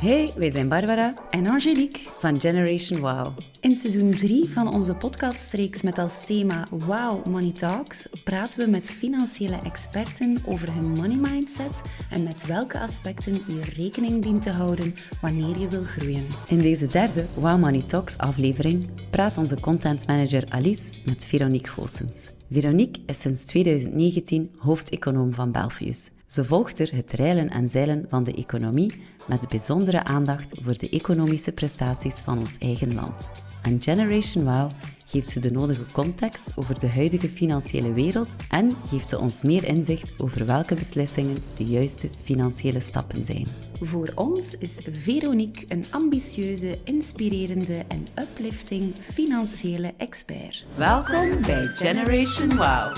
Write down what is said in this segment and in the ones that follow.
Hey, wij zijn Barbara en Angelique van Generation Wow. In seizoen 3 van onze podcastreeks met als thema Wow Money Talks praten we met financiële experten over hun money mindset en met welke aspecten je rekening dient te houden wanneer je wil groeien. In deze derde Wow Money Talks aflevering praat onze content manager Alice met Veronique Goossens. Veronique is sinds 2019 hoofdeconoom van Belfius. Ze volgt er het reilen en zeilen van de economie met bijzondere aandacht voor de economische prestaties van ons eigen land. Aan Generation Wow geeft ze de nodige context over de huidige financiële wereld en geeft ze ons meer inzicht over welke beslissingen de juiste financiële stappen zijn. Voor ons is Veronique een ambitieuze, inspirerende en uplifting financiële expert. Welkom bij Generation Wow.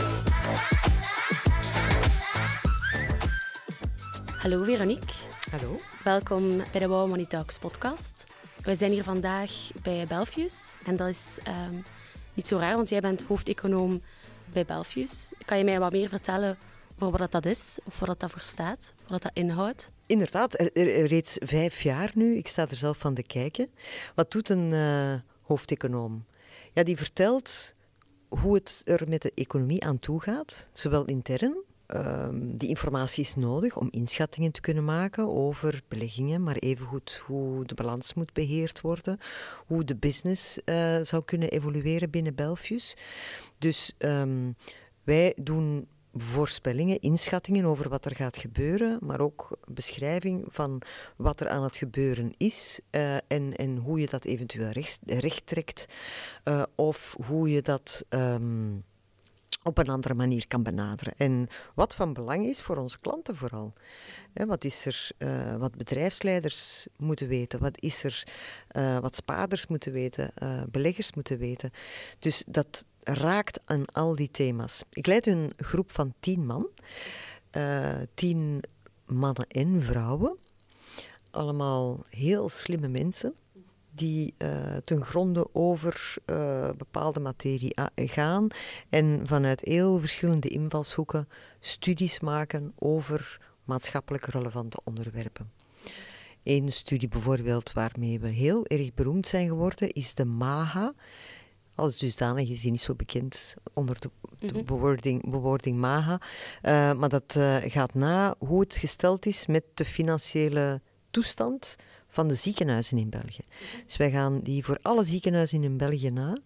Hallo Veronique. Hallo. Welkom bij de Wow Money Talks podcast. We zijn hier vandaag bij Belfius en dat is ehm, niet zo raar, want jij bent hoofdeconoom bij Belfius. Kan je mij wat meer vertellen over wat dat is, of wat dat voor staat, wat dat inhoudt? Inderdaad, er, er- reeds vijf jaar nu. Ik sta er zelf van te kijken. Wat doet een eh, hoofdeconoom? Ja, die vertelt hoe het er met de economie aan toe gaat, zowel intern. Ehm, die informatie is nodig om inschattingen te kunnen maken over beleggingen, maar evengoed hoe de balans moet beheerd worden, hoe de business eh, zou kunnen evolueren binnen Belfius. Dus ehm, wij doen voorspellingen, inschattingen over wat er gaat gebeuren, maar ook beschrijving van wat er aan het gebeuren is eh, en, en hoe je dat eventueel recht, trekt eh, of hoe je dat ehm, op een andere manier kan benaderen. En wat van belang is voor onze klanten vooral. Wat is er, eh, wat bedrijfsleiders moeten weten, wat is er, eh, wat spaarders moeten weten, eh, beleggers moeten weten. Dus dat raakt aan al die thema's. Ik leid een groep van tien man, tien mannen en vrouwen, allemaal heel slimme mensen die eh, ten gronde over eh, bepaalde materie gaan en vanuit heel verschillende invalshoeken studies maken over maatschappelijk relevante onderwerpen. Eén studie bijvoorbeeld waarmee we heel erg beroemd zijn geworden is de MAHA. Als dusdanig is die niet zo bekend onder de, de Mhm. bewoording, bewoording MAHA. Eh, maar dat gaat na hoe het gesteld is met de financiële toestand van de ziekenhuizen in België. Dus wij gaan die voor alle ziekenhuizen in België na.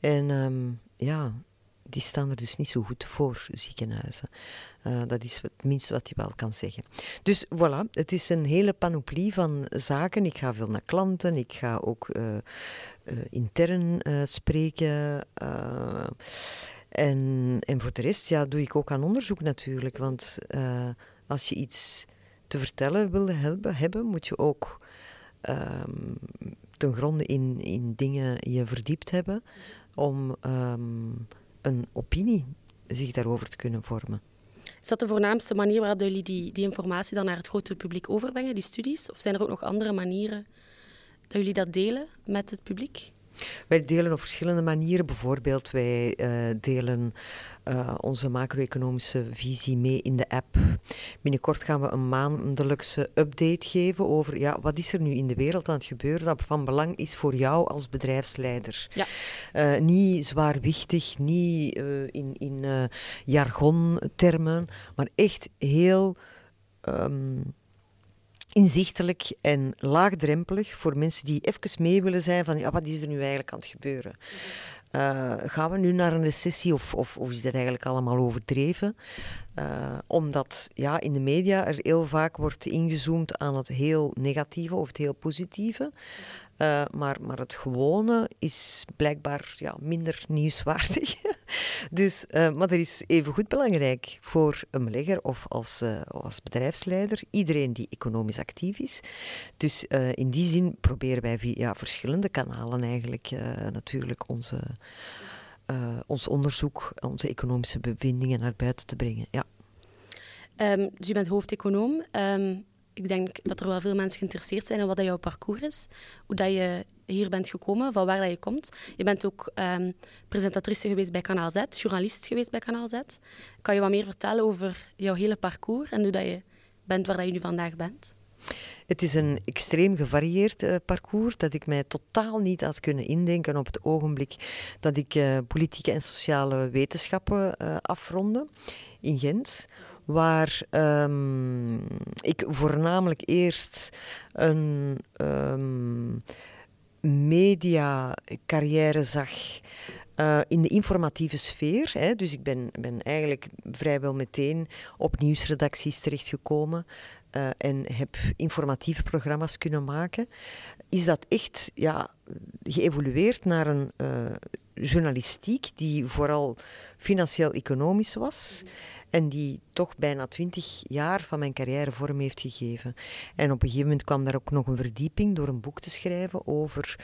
En ehm, ja, die staan er dus niet zo goed voor, ziekenhuizen. Eh, dat is het minste wat je wel kan zeggen. Dus voilà, het is een hele panoplie van zaken. Ik ga veel naar klanten, ik ga ook eh, eh, intern spreken. en, en voor de rest ja, doe ik ook aan onderzoek natuurlijk. Want als je iets te vertellen wil hebben moet je ook ehm, ten gronde in, in dingen je verdiept hebben om ehm, een opinie zich daarover te kunnen vormen. Is dat de voornaamste manier waarop jullie die, die informatie dan naar het grotere publiek overbrengen, die studies? Of zijn er ook nog andere manieren dat jullie dat delen met het publiek? Wij delen op verschillende manieren. Bijvoorbeeld, wij eh, delen eh, onze macro-economische visie mee in de app. Binnenkort gaan we een maandelijkse update geven over ja, wat is er nu in de wereld aan het gebeuren dat van belang is voor jou als bedrijfsleider. Ja. Eh, niet zwaarwichtig, niet in, in jargontermen, maar echt heel ehm, inzichtelijk en laagdrempelig voor mensen die even mee willen zijn van ja, wat is er nu eigenlijk aan het gebeuren? Eh, gaan we nu naar een recessie of, of, of is dat eigenlijk allemaal overdreven? Eh, omdat ja, in de media er heel vaak wordt ingezoomd aan het heel negatieve of het heel positieve. Eh, maar, maar het gewone is blijkbaar ja, minder nieuwswaardig. dus, eh, maar dat is evengoed belangrijk voor een belegger of als, eh, als bedrijfsleider. Iedereen die economisch actief is. Dus eh, in die zin proberen wij via verschillende kanalen eigenlijk natuurlijk onze, ons onderzoek, onze economische bevindingen naar buiten te brengen. Ja. Ehm, dus je bent hoofdeconoom. Ehm, ik denk dat er wel veel mensen geïnteresseerd zijn in wat jouw parcours is. Hoe dat je hier bent gekomen, van waar dat je komt. Je bent ook ehm, presentatrice geweest bij Kanaal Z, journalist geweest bij Kanaal Z. Kan je wat meer vertellen over jouw hele parcours en hoe dat je bent waar dat je nu vandaag bent? Het is een extreem gevarieerd uh, parcours dat ik mij totaal niet had kunnen indenken op het ogenblik dat ik uh, politieke en sociale wetenschappen uh, afronde in Gent. Waar um, ik voornamelijk eerst een um, media-carrière zag uh, in de informatieve sfeer. Hè, dus ik ben, ben eigenlijk vrijwel meteen op nieuwsredacties terechtgekomen uh, en heb informatieve programma's kunnen maken. Is dat echt ja, geëvolueerd naar een uh, journalistiek die vooral financieel-economisch was. En die toch bijna twintig jaar van mijn carrière vorm heeft gegeven. En op een gegeven moment kwam daar ook nog een verdieping door een boek te schrijven over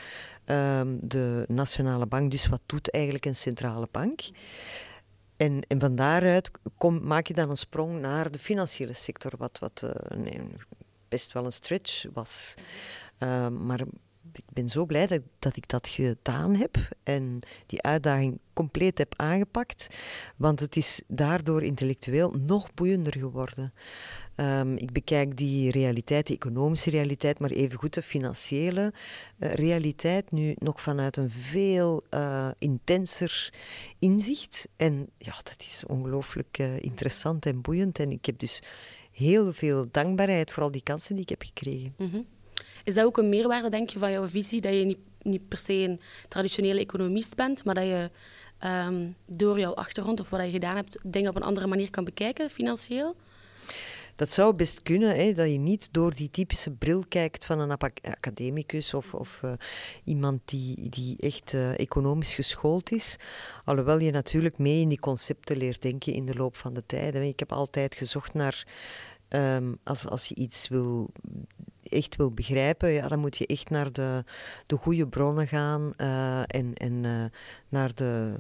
um, de Nationale Bank. Dus wat doet eigenlijk een centrale bank? En, en van daaruit maak je dan een sprong naar de financiële sector, wat, wat nee, best wel een stretch was. Uh, maar ik ben zo blij dat, ik dat gedaan heb en die uitdaging compleet heb aangepakt, want het is daardoor intellectueel nog boeiender geworden. Um, ik bekijk die realiteit, die economische realiteit, maar evengoed de financiële uh, realiteit nu nog vanuit een veel uh, intenser inzicht. En ja, dat is ongelooflijk uh, interessant en boeiend. En ik heb dus heel veel dankbaarheid voor al die kansen die ik heb gekregen. -hmm. Is dat ook een meerwaarde, denk je, van jouw visie? Dat je niet, niet per se een traditionele economist bent, maar dat je um, door jouw achtergrond of wat je gedaan hebt, dingen op een andere manier kan bekijken, financieel? Dat zou best kunnen, hè, dat je niet door die typische bril kijkt van een academicus of, of uh, iemand die, die echt uh, economisch geschoold is. Alhoewel je natuurlijk mee in die concepten leert denken in de loop van de tijd. Ik heb altijd gezocht naar, um, als, als je iets wil echt wil begrijpen, ja, dan moet je echt naar de, de goede bronnen gaan uh, en, en uh, naar de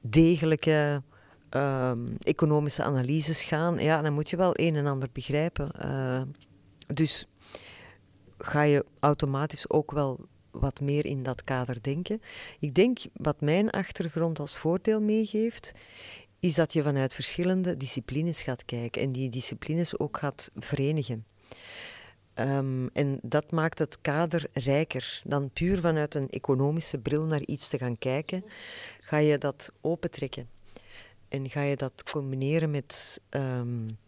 degelijke um, economische analyses gaan. Ja, dan moet je wel een en ander begrijpen. Uh, dus ga je automatisch ook wel wat meer in dat kader denken. Ik denk wat mijn achtergrond als voordeel meegeeft, is dat je vanuit verschillende disciplines gaat kijken en die disciplines ook gaat verenigen. Um, en dat maakt het kader rijker. Dan puur vanuit een economische bril naar iets te gaan kijken, ga je dat opentrekken. En ga je dat combineren met, um,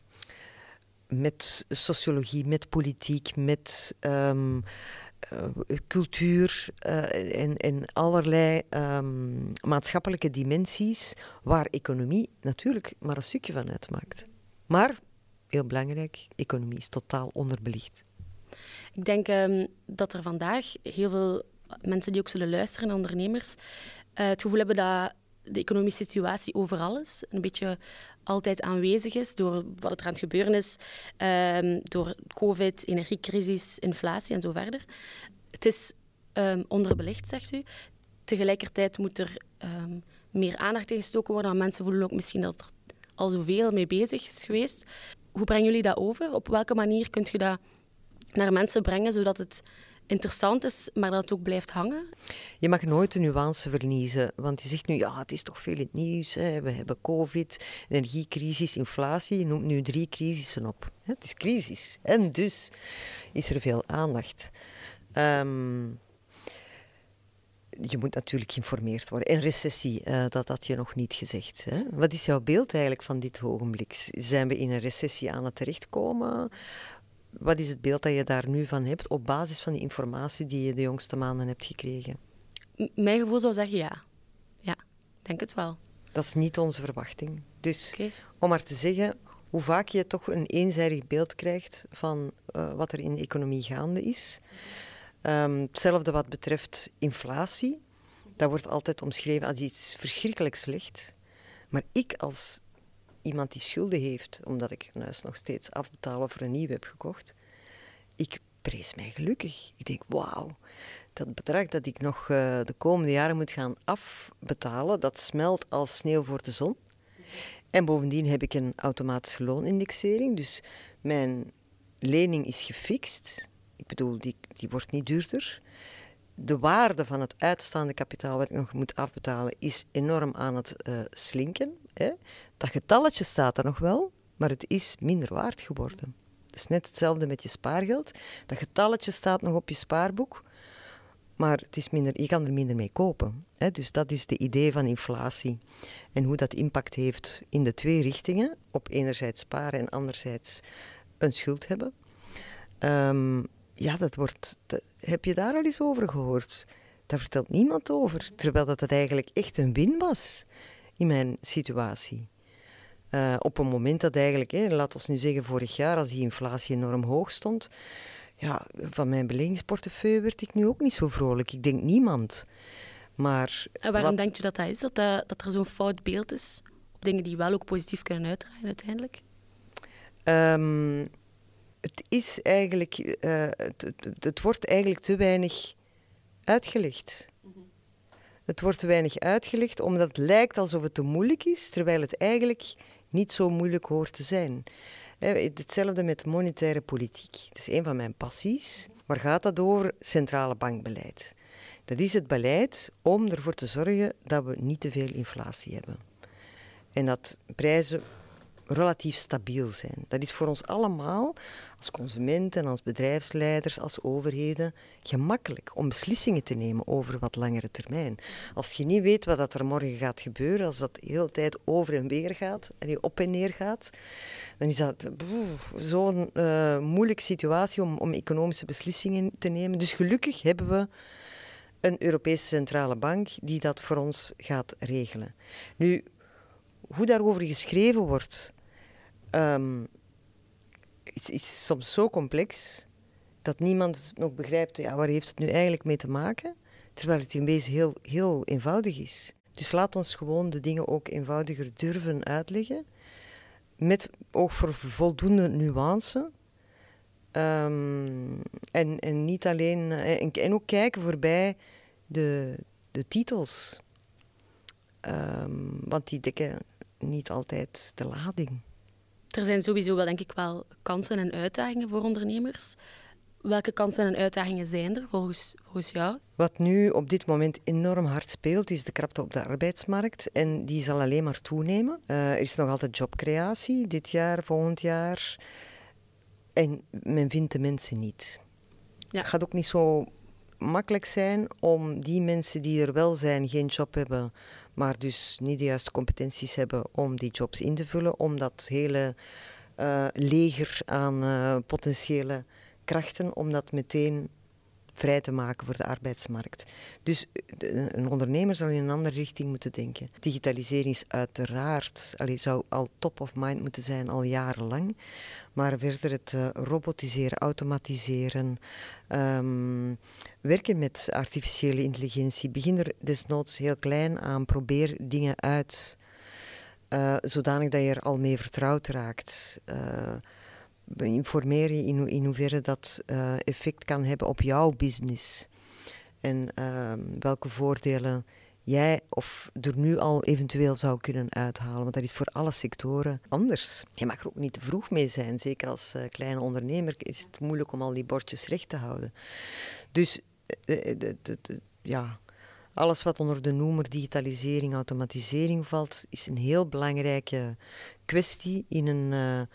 met sociologie, met politiek, met um, uh, cultuur en, en allerlei maatschappelijke dimensies, waar economie natuurlijk maar een stukje van uitmaakt. Maar, heel belangrijk, economie is totaal onderbelicht. Ik denk um, dat er vandaag heel veel mensen die ook zullen luisteren, ondernemers, uh, het gevoel hebben dat de economische situatie overal is. Een beetje altijd aanwezig is door wat er aan het gebeuren is, um, door COVID, energiecrisis, inflatie en zo verder. Het is um, onderbelicht, zegt u. Tegelijkertijd moet er meer aandacht in gestoken worden. Mensen voelen ook misschien dat er al zoveel mee bezig is geweest. Hoe brengen jullie dat over? Op welke manier kunt je dat naar mensen brengen, zodat het interessant is, maar dat het ook blijft hangen? Je mag nooit de nuance verliezen, want je zegt nu, ja, het is toch veel in het nieuws. Hè. We hebben covid, energiecrisis, inflatie. Je noemt nu drie crisissen op. Het is crisis. En dus is er veel aandacht. Um, je moet natuurlijk geïnformeerd worden. En recessie, uh, dat had je nog niet gezegd. Hè? Wat is jouw beeld eigenlijk van dit ogenblik? Zijn we in een recessie aan het terechtkomen? Wat is het beeld dat je daar nu van hebt op basis van die informatie die je de jongste maanden hebt gekregen? M mijn gevoel zou zeggen ja. Ja, denk het wel. Dat is niet onze verwachting. Dus okay. om maar te zeggen, hoe vaak je toch een eenzijdig beeld krijgt van uh, wat er in de economie gaande is. Um, hetzelfde wat betreft inflatie. Dat wordt altijd omschreven als iets verschrikkelijk slecht. Maar ik als iemand die schulden heeft, omdat ik een huis nog steeds afbetaal of er een nieuw heb gekocht, ik prees mij gelukkig. Ik denk, wauw, dat bedrag dat ik nog uh, de komende jaren moet gaan afbetalen, dat smelt als sneeuw voor de zon. En bovendien heb ik een automatische loonindexering, dus mijn lening is gefixt. Ik bedoel, die, die wordt niet duurder. De waarde van het uitstaande kapitaal wat ik nog moet afbetalen is enorm aan het uh, slinken. Dat getalletje staat er nog wel, maar het is minder waard geworden. Het is net hetzelfde met je spaargeld. Dat getalletje staat nog op je spaarboek, maar het is minder, je kan er minder mee kopen. Hè? Dus dat is de idee van inflatie. En hoe dat impact heeft in de twee richtingen. Op enerzijds sparen en anderzijds een schuld hebben. Ehm, ja, dat wordt... heb je daar al eens over gehoord? Daar vertelt niemand over. Terwijl dat het eigenlijk echt een win was in mijn situatie. Uh, op een moment dat eigenlijk, hè, laat ons nu zeggen vorig jaar, als die inflatie enorm hoog stond, ja, van mijn beleggingsportefeuille werd ik nu ook niet zo vrolijk. Ik denk niemand. Maar en waarom denk je dat dat is? Dat, dat, dat er zo'n fout beeld is op dingen die wel ook positief kunnen uitdraaien uiteindelijk? Um, het is eigenlijk, uh, het, het, wordt eigenlijk te weinig uitgelegd. Het wordt te weinig uitgelegd omdat het lijkt alsof het te moeilijk is, terwijl het eigenlijk niet zo moeilijk hoort te zijn. Hetzelfde met monetaire politiek. Het is een van mijn passies. Waar gaat dat over? Centrale bankbeleid. Dat is het beleid om ervoor te zorgen dat we niet te veel inflatie hebben. En dat prijzen relatief stabiel zijn. Dat is voor ons allemaal, als consumenten, als bedrijfsleiders, als overheden, gemakkelijk om beslissingen te nemen over wat langere termijn. Als je niet weet wat er morgen gaat gebeuren, als dat de hele tijd over en weer gaat en op en neer gaat, dan is dat zo'n uh, moeilijke situatie om, om economische beslissingen te nemen. Dus gelukkig hebben we een Europese centrale bank die dat voor ons gaat regelen. Nu, hoe daarover geschreven wordt, um, is, is soms zo complex dat niemand nog begrijpt, ja, waar heeft het nu eigenlijk mee te maken? Terwijl het in wezen heel, heel eenvoudig is. Dus laat ons gewoon de dingen ook eenvoudiger durven uitleggen. Met oog voor voldoende nuance. Um, en, en niet alleen. En, en, ook kijken voorbij de, de titels. Um, want die dekken niet altijd de lading. Er zijn sowieso wel, denk ik, wel kansen en uitdagingen voor ondernemers. Welke kansen en uitdagingen zijn er volgens, volgens jou? Wat nu op dit moment enorm hard speelt, is de krapte op de arbeidsmarkt. En die zal alleen maar toenemen. Uh, er is nog altijd jobcreatie, dit jaar, volgend jaar. En men vindt de mensen niet. Ja. Het gaat ook niet zo makkelijk zijn om die mensen die er wel zijn, geen job hebben, maar dus niet de juiste competenties hebben om die jobs in te vullen, om dat hele uh, leger aan uh, potentiële krachten, om dat meteen vrij te maken voor de arbeidsmarkt. Dus eh, een ondernemer zal in een andere richting moeten denken. Digitalisering is uiteraard, allee, zou al top of mind moeten zijn al jarenlang. Maar verder het uh, robotiseren, automatiseren, um, werken met artificiële intelligentie. Begin er desnoods heel klein aan, probeer dingen uit. Uh, zodanig dat je er al mee vertrouwd raakt. Uh, informeer je in, in hoeverre dat effect kan hebben op jouw business. En uh, welke voordelen jij of er nu al eventueel zou kunnen uithalen. Want dat is voor alle sectoren anders. Je mag er ook niet te vroeg mee zijn. Zeker als uh, kleine ondernemer is het moeilijk om al die bordjes recht te houden. Dus de, de, ja, alles wat onder de noemer digitalisering, automatisering valt, is een heel belangrijke kwestie in een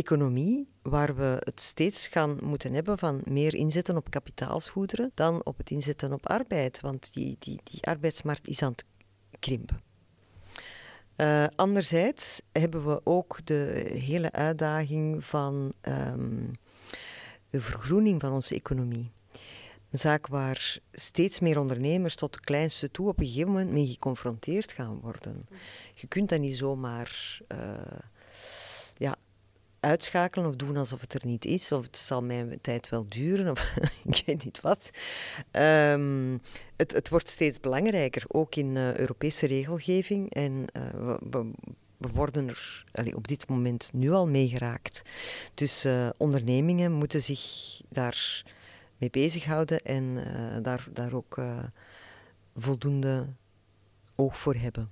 economie waar we het steeds gaan moeten hebben van meer inzetten op kapitaalsgoederen dan op het inzetten op arbeid. Want die, die, die arbeidsmarkt is aan het krimpen. Uh, anderzijds hebben we ook de hele uitdaging van um, de vergroening van onze economie. Een zaak waar steeds meer ondernemers tot de kleinste toe op een gegeven moment mee geconfronteerd gaan worden. Je kunt dat niet zomaar uh, ja, uitschakelen of doen alsof het er niet is, of het zal mijn tijd wel duren, of ik weet niet wat. Um, het, het, wordt steeds belangrijker, ook in uh, Europese regelgeving. En uh, we, worden er op dit moment nu al mee geraakt. Dus uh, ondernemingen moeten zich daar mee bezighouden en daar, daar ook voldoende oog voor hebben.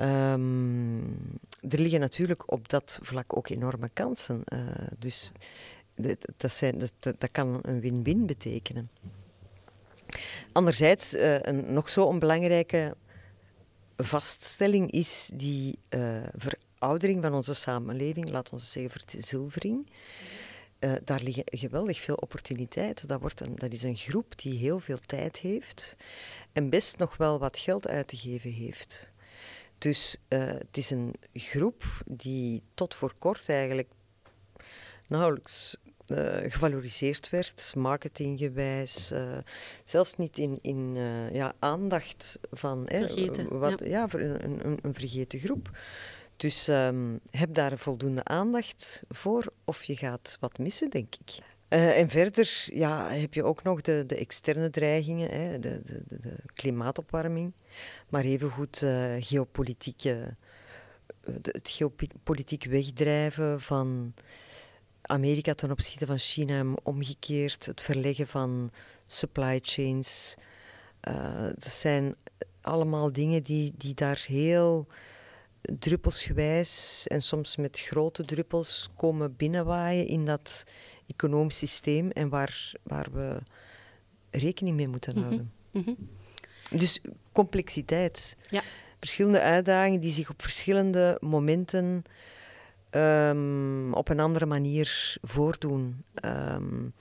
Um, er liggen natuurlijk op dat vlak ook enorme kansen. Uh, dus dat, dat, kan een win-win betekenen. Anderzijds, uh, een nog zo onbelangrijke vaststelling is die ver, veroudering van onze samenleving, laat ons zeggen verzilvering. Uh, daar liggen geweldig veel opportuniteiten. Dat, wordt een, dat is een groep die heel veel tijd heeft en best nog wel wat geld uit te geven heeft. Dus uh, het is een groep die tot voor kort eigenlijk nauwelijks uh, gevaloriseerd werd, marketinggewijs, uh, zelfs niet in, in uh, ja, aandacht van vergeten, wat, ja. ja. voor een, een, een, vergeten groep. Dus um, heb daar voldoende aandacht voor of je gaat wat missen, denk ik. En verder ja, heb je ook nog de, de externe dreigingen, hè, de, de, de, klimaatopwarming, maar evengoed geopolitieke, het geopolitiek wegdrijven van Amerika ten opzichte van China omgekeerd, het verleggen van supply chains. Uh, dat zijn allemaal dingen die, die daar heel druppelsgewijs en soms met grote druppels komen binnenwaaien in dat economisch systeem en waar, waar we rekening mee moeten mhm, houden. Mhm. Dus complexiteit. Ja. Verschillende uitdagingen die zich op verschillende momenten um, op een andere manier voordoen. Um,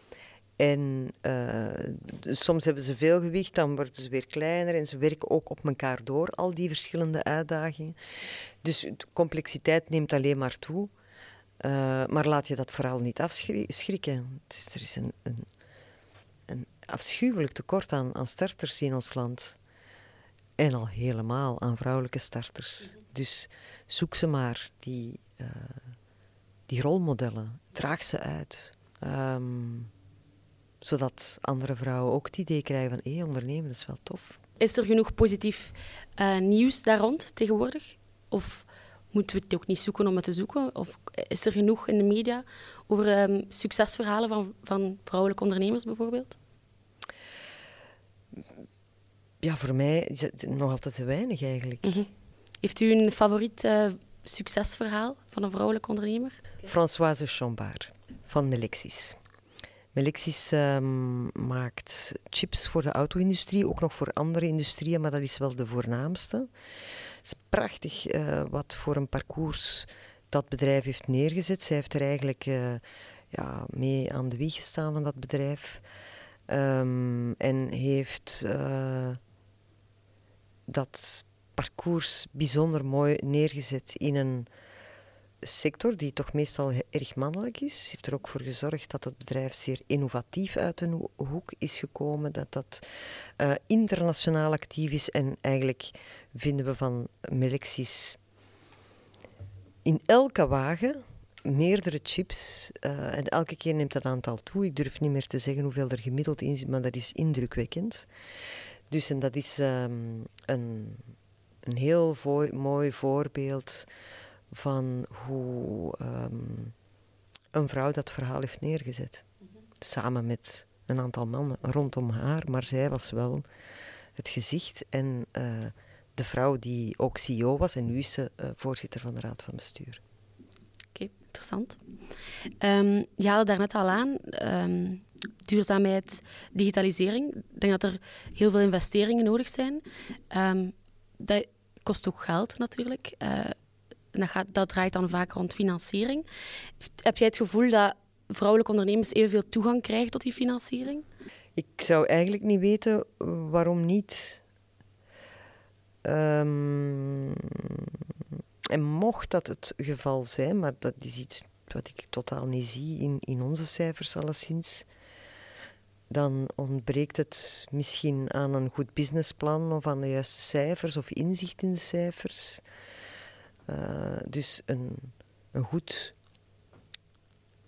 en uh, soms hebben ze veel gewicht, dan worden ze weer kleiner en ze werken ook op elkaar door, al die verschillende uitdagingen. Dus de complexiteit neemt alleen maar toe. Uh, maar laat je dat vooral niet afschrikken. Er is een, een, een afschuwelijk tekort aan, aan starters in ons land. En al helemaal aan vrouwelijke starters. Dus zoek ze maar, die, uh, die rolmodellen. Draag ze uit. Um, zodat andere vrouwen ook het idee krijgen van hé, hey, ondernemen is wel tof. Is er genoeg positief uh, nieuws daar rond tegenwoordig? Of moeten we het ook niet zoeken om het te zoeken? Of is er genoeg in de media over um, succesverhalen van, van vrouwelijke ondernemers bijvoorbeeld? Ja, voor mij is het nog altijd te weinig eigenlijk. Mm -hmm. Heeft u een favoriet uh, succesverhaal van een vrouwelijke ondernemer? Françoise Chambard van Melexis. Melexis um, maakt chips voor de auto-industrie, ook nog voor andere industrieën, maar dat is wel de voornaamste. Is prachtig uh, wat voor een parcours dat bedrijf heeft neergezet. Zij heeft er eigenlijk uh, ja, mee aan de wieg gestaan van dat bedrijf. Um, en heeft uh, dat parcours bijzonder mooi neergezet in een sector die toch meestal erg mannelijk is. Heeft er ook voor gezorgd dat het bedrijf zeer innovatief uit een hoek is gekomen, dat dat internationaal actief is en eigenlijk vinden we van Melexis in elke wagen meerdere chips uh, en elke keer neemt dat aantal toe. Ik durf niet meer te zeggen hoeveel er gemiddeld in zit, maar dat is indrukwekkend. Dus en dat is um, een een heel mooi voorbeeld van hoe um, een vrouw dat verhaal heeft neergezet. Samen met een aantal mannen rondom haar, maar zij was wel het gezicht en uh, de vrouw die ook CEO was en nu is ze uh, voorzitter van de Raad van Bestuur. Oké, interessant. Um, je haalde daar net al aan, um, duurzaamheid, digitalisering. Ik denk dat er heel veel investeringen nodig zijn. Um, dat, kost ook geld natuurlijk. Uh, dat, gaat, dat draait dan vaak rond financiering. Heb jij het gevoel dat vrouwelijke ondernemers evenveel toegang krijgen tot die financiering? Ik zou eigenlijk niet weten waarom niet. Um, en mocht dat het geval zijn, maar dat is iets wat ik totaal niet zie in, in onze cijfers alleszins, dan ontbreekt het misschien aan een goed businessplan of aan de juiste cijfers of inzicht in de cijfers. Uh, dus een, een goed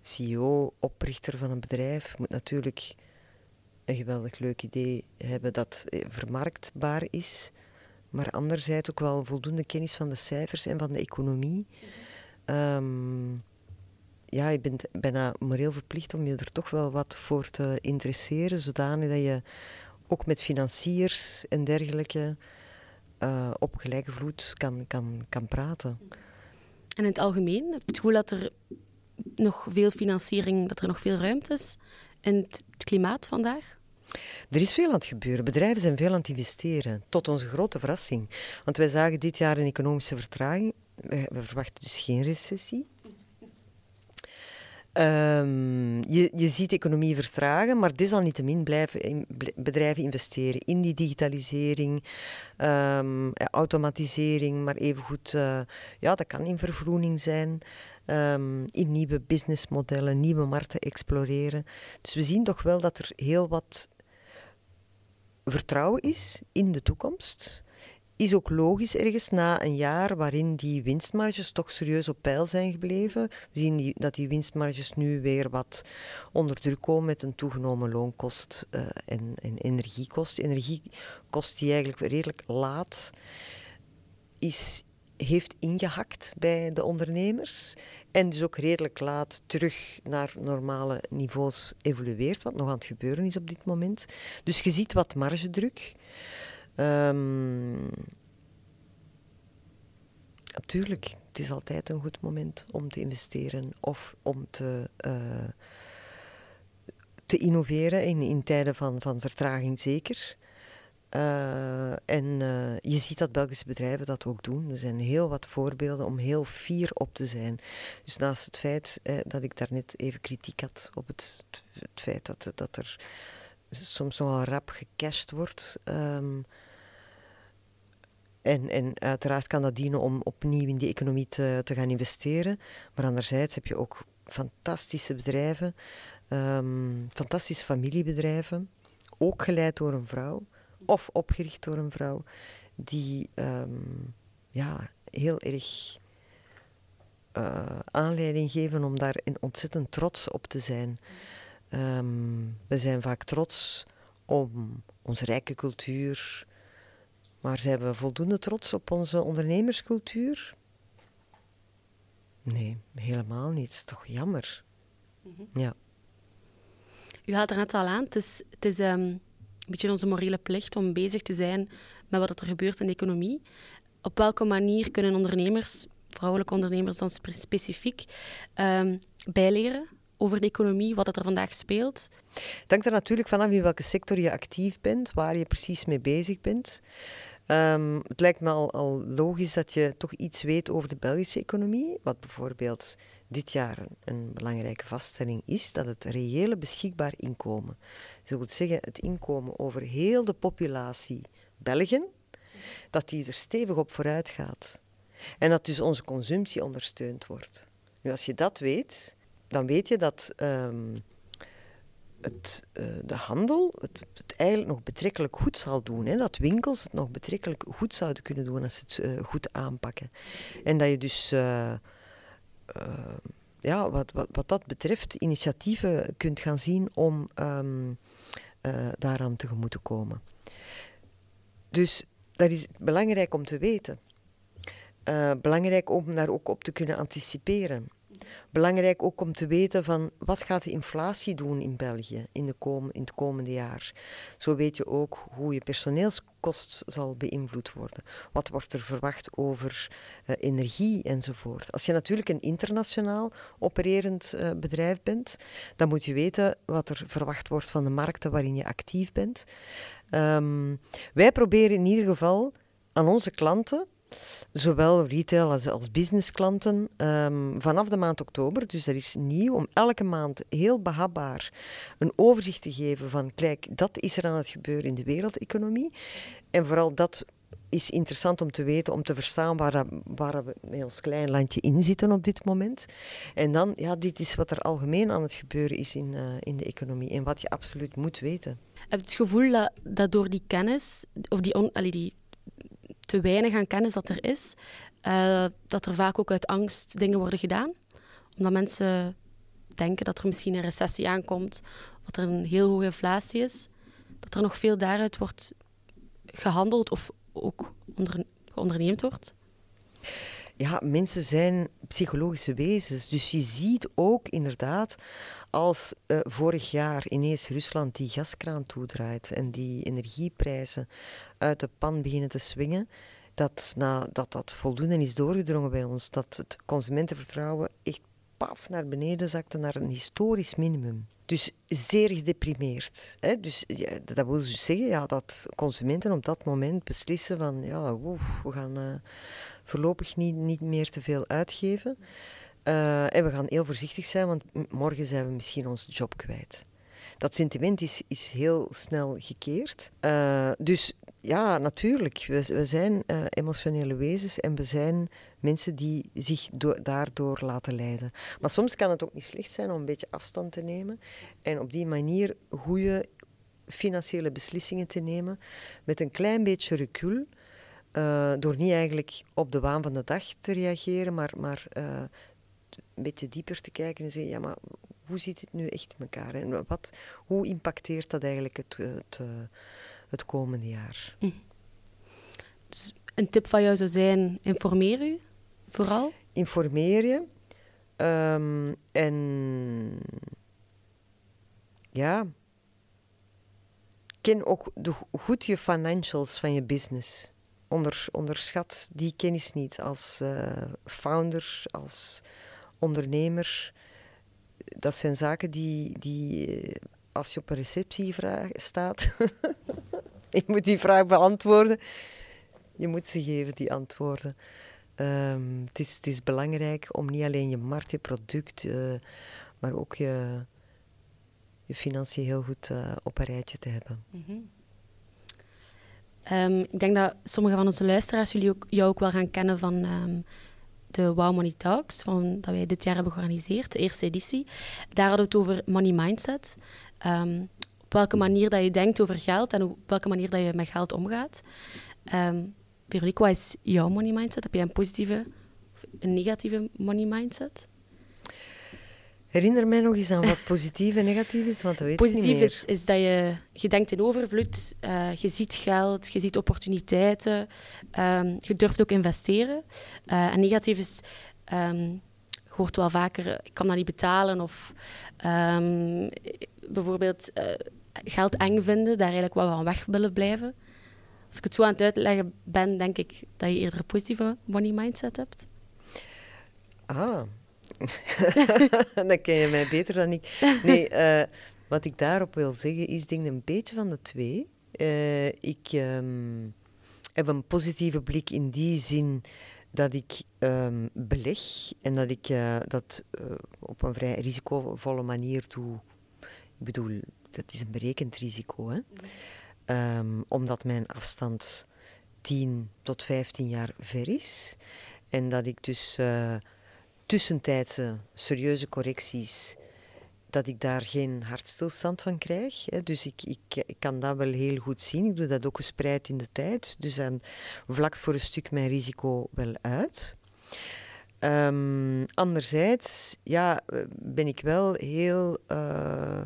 CEO, oprichter van een bedrijf, moet natuurlijk een geweldig leuk idee hebben dat vermarktbaar is, maar anderzijds ook wel voldoende kennis van de cijfers en van de economie. Um, ja, je bent bijna moreel verplicht om je er toch wel wat voor te interesseren, zodanig dat je ook met financiers en dergelijke uh, op gelijke vloed kan, kan, kan praten. En in het algemeen, het gevoel dat er nog veel financiering, dat er nog veel ruimte is in het klimaat vandaag? Er is veel aan het gebeuren. Bedrijven zijn veel aan het investeren, tot onze grote verrassing. Want wij zagen dit jaar een economische vertraging. We verwachten dus geen recessie. Um, je, je ziet economie vertragen, maar desalniettemin blijven bedrijven investeren in die digitalisering, um, automatisering, maar evengoed, uh, ja, dat kan in vergroening zijn, um, in nieuwe businessmodellen, nieuwe markten exploreren. Dus we zien toch wel dat er heel wat vertrouwen is in de toekomst is ook logisch ergens na een jaar waarin die winstmarges toch serieus op peil zijn gebleven. We zien die, dat die winstmarges nu weer wat onder druk komen met een toegenomen loonkost uh, en, en, energiekost. Energiekost die eigenlijk redelijk laat is, heeft ingehakt bij de ondernemers. En dus ook redelijk laat terug naar normale niveaus evolueert, wat nog aan het gebeuren is op dit moment. Dus je ziet wat margedruk. Um, natuurlijk, het is altijd een goed moment om te investeren of om te, uh, te innoveren in, in tijden van, van vertraging zeker. Uh, en uh, je ziet dat Belgische bedrijven dat ook doen. Er zijn heel wat voorbeelden om heel fier op te zijn. Dus naast het feit eh, dat ik daarnet even kritiek had op het, het feit dat, dat er soms nogal rap gecashed wordt. Um, en, en uiteraard kan dat dienen om opnieuw in die economie te, te gaan investeren. Maar anderzijds heb je ook fantastische bedrijven, um, fantastische familiebedrijven, ook geleid door een vrouw of opgericht door een vrouw, die um, ja, heel erg uh, aanleiding geven om daar ontzettend trots op te zijn. Um, we zijn vaak trots om onze rijke cultuur, maar zijn we voldoende trots op onze ondernemerscultuur? Nee, helemaal niet. Het is toch jammer. Mhm. Ja. U haalt er net al aan. Het is, het is um, een beetje onze morele plicht om bezig te zijn met wat er gebeurt in de economie. Op welke manier kunnen ondernemers, vrouwelijke ondernemers dan specifiek, um, bijleren over de economie, wat er vandaag speelt? Het hangt er natuurlijk vanaf in welke sector je actief bent, waar je precies mee bezig bent. Um, het lijkt me al, logisch dat je toch iets weet over de Belgische economie. Wat bijvoorbeeld dit jaar een, belangrijke vaststelling is, dat het reële beschikbaar inkomen, dus dat wil zeggen het inkomen over heel de populatie Belgen, dat die er stevig op vooruit gaat. En dat dus onze consumptie ondersteund wordt. Nu, als je dat weet, dan weet je dat um, het, uh, de handel het, eigenlijk nog betrekkelijk goed zal doen. Hè? Dat winkels het nog betrekkelijk goed zouden kunnen doen als ze het uh, goed aanpakken. En dat je dus, uh, ja, wat, wat, wat, dat betreft, initiatieven kunt gaan zien om um, daaraan tegemoet te komen. Dus dat is belangrijk om te weten. belangrijk om daar ook op te kunnen anticiperen. Belangrijk ook om te weten van wat gaat de inflatie doen in België in, de kom, in het komende jaar. Zo weet je ook hoe je personeelskost zal beïnvloed worden. Wat wordt er verwacht over uh, energie enzovoort. Als je natuurlijk een internationaal opererend uh, bedrijf bent, dan moet je weten wat er verwacht wordt van de markten waarin je actief bent. Um, wij proberen in ieder geval aan onze klanten Zowel retail als, als businessklanten um, vanaf de maand oktober. Dus dat is nieuw om elke maand heel behapbaar een overzicht te geven van kijk, dat is er aan het gebeuren in de wereldeconomie. En vooral dat is interessant om te weten, om te verstaan waar, waar we met ons klein landje in zitten op dit moment. En dan, ja, dit is wat er algemeen aan het gebeuren is in, uh, in de economie en wat je absoluut moet weten. Heb je het gevoel dat, dat door die kennis, of die, on, die te weinig aan kennis dat er is, uh, dat er vaak ook uit angst dingen worden gedaan. Omdat mensen denken dat er misschien een recessie aankomt, of dat er een heel hoge inflatie is, dat er nog veel daaruit wordt gehandeld of ook onder, onderneemd wordt. Ja, mensen zijn psychologische wezens. Dus je ziet ook inderdaad als uh, vorig jaar ineens Rusland die gaskraan toedraait en die energieprijzen uit de pan beginnen te swingen, dat, na, dat dat voldoende is doorgedrongen bij ons. Dat het consumentenvertrouwen echt paf naar beneden zakte naar een historisch minimum. Dus zeer gedeprimeerd. Hè? Dus dat wil dus zeggen ja, dat consumenten op dat moment beslissen van ja, we gaan uh, voorlopig niet, niet meer te veel uitgeven. Uh, en we gaan heel voorzichtig zijn, want morgen zijn we misschien onze job kwijt. Dat sentiment is, is heel snel gekeerd. Uh, dus ja, natuurlijk. We, zijn uh, emotionele wezens en we zijn mensen die zich do daardoor laten leiden. Maar soms kan het ook niet slecht zijn om een beetje afstand te nemen en op die manier goede financiële beslissingen te nemen met een klein beetje recul. Uh, door niet eigenlijk op de waan van de dag te reageren, maar, maar uh, een beetje dieper te kijken en zeggen: ja, maar hoe zit het nu echt in elkaar? En wat, hoe impacteert dat eigenlijk het, het, het komende jaar? Hm. Dus een tip van jou zou zijn: informeer u vooral? Informeer je. Um, en ja, ken ook de, goed je financials van je business. Onder, onderschat die kennis niet als uh, founder, als ondernemer. Dat zijn zaken die, die als je op een receptievraag staat, je moet die vraag beantwoorden. Je moet ze geven, die antwoorden. Um, het, is, het is belangrijk om niet alleen je markt, je product, uh, maar ook je, je financiën heel goed uh, op een rijtje te hebben. -hmm. um, ik denk dat sommige van onze luisteraars jullie ook, jou ook wel gaan kennen van um, de Wow Money Talks, van, dat wij dit jaar hebben georganiseerd, de eerste editie. Daar hadden we het over money mindset. Op welke manier dat je denkt over geld en op welke manier dat je met geld omgaat. Veronique, wat is jouw money mindset? Heb jij een positieve of een negatieve money mindset? Herinner mij nog eens aan wat positief en negatief is, want dat weet positief ik niet is, is dat je, je denkt in overvloed, uh, je ziet geld, je ziet opportuniteiten, um, je durft ook investeren. Uh, en negatief is, um, je hoort wel vaker, ik kan dat niet betalen, of um, bijvoorbeeld uh, geld eng vinden, daar eigenlijk wel van weg willen blijven. Als ik het zo aan het uitleggen ben, denk ik dat je eerder een positieve money mindset hebt. Ah, dan ken je mij beter dan ik. Nee, uh, wat ik daarop wil zeggen is, denk een beetje van de twee. Uh, ik um, heb een positieve blik in die zin dat ik um, beleg en dat ik uh, dat op een vrij risicovolle manier doe. Ik bedoel, dat is een berekend risico. Hè? Um, omdat mijn afstand 10 tot 15 jaar ver is. En dat ik dus uh, tussentijdse serieuze correcties, dat ik daar geen hartstilstand van krijg. Hè. Dus ik, ik, ik, kan dat wel heel goed zien. Ik doe dat ook gespreid in de tijd. Dus dan vlakt voor een stuk mijn risico wel uit. Um, anderzijds ja, ben ik wel heel... Uh,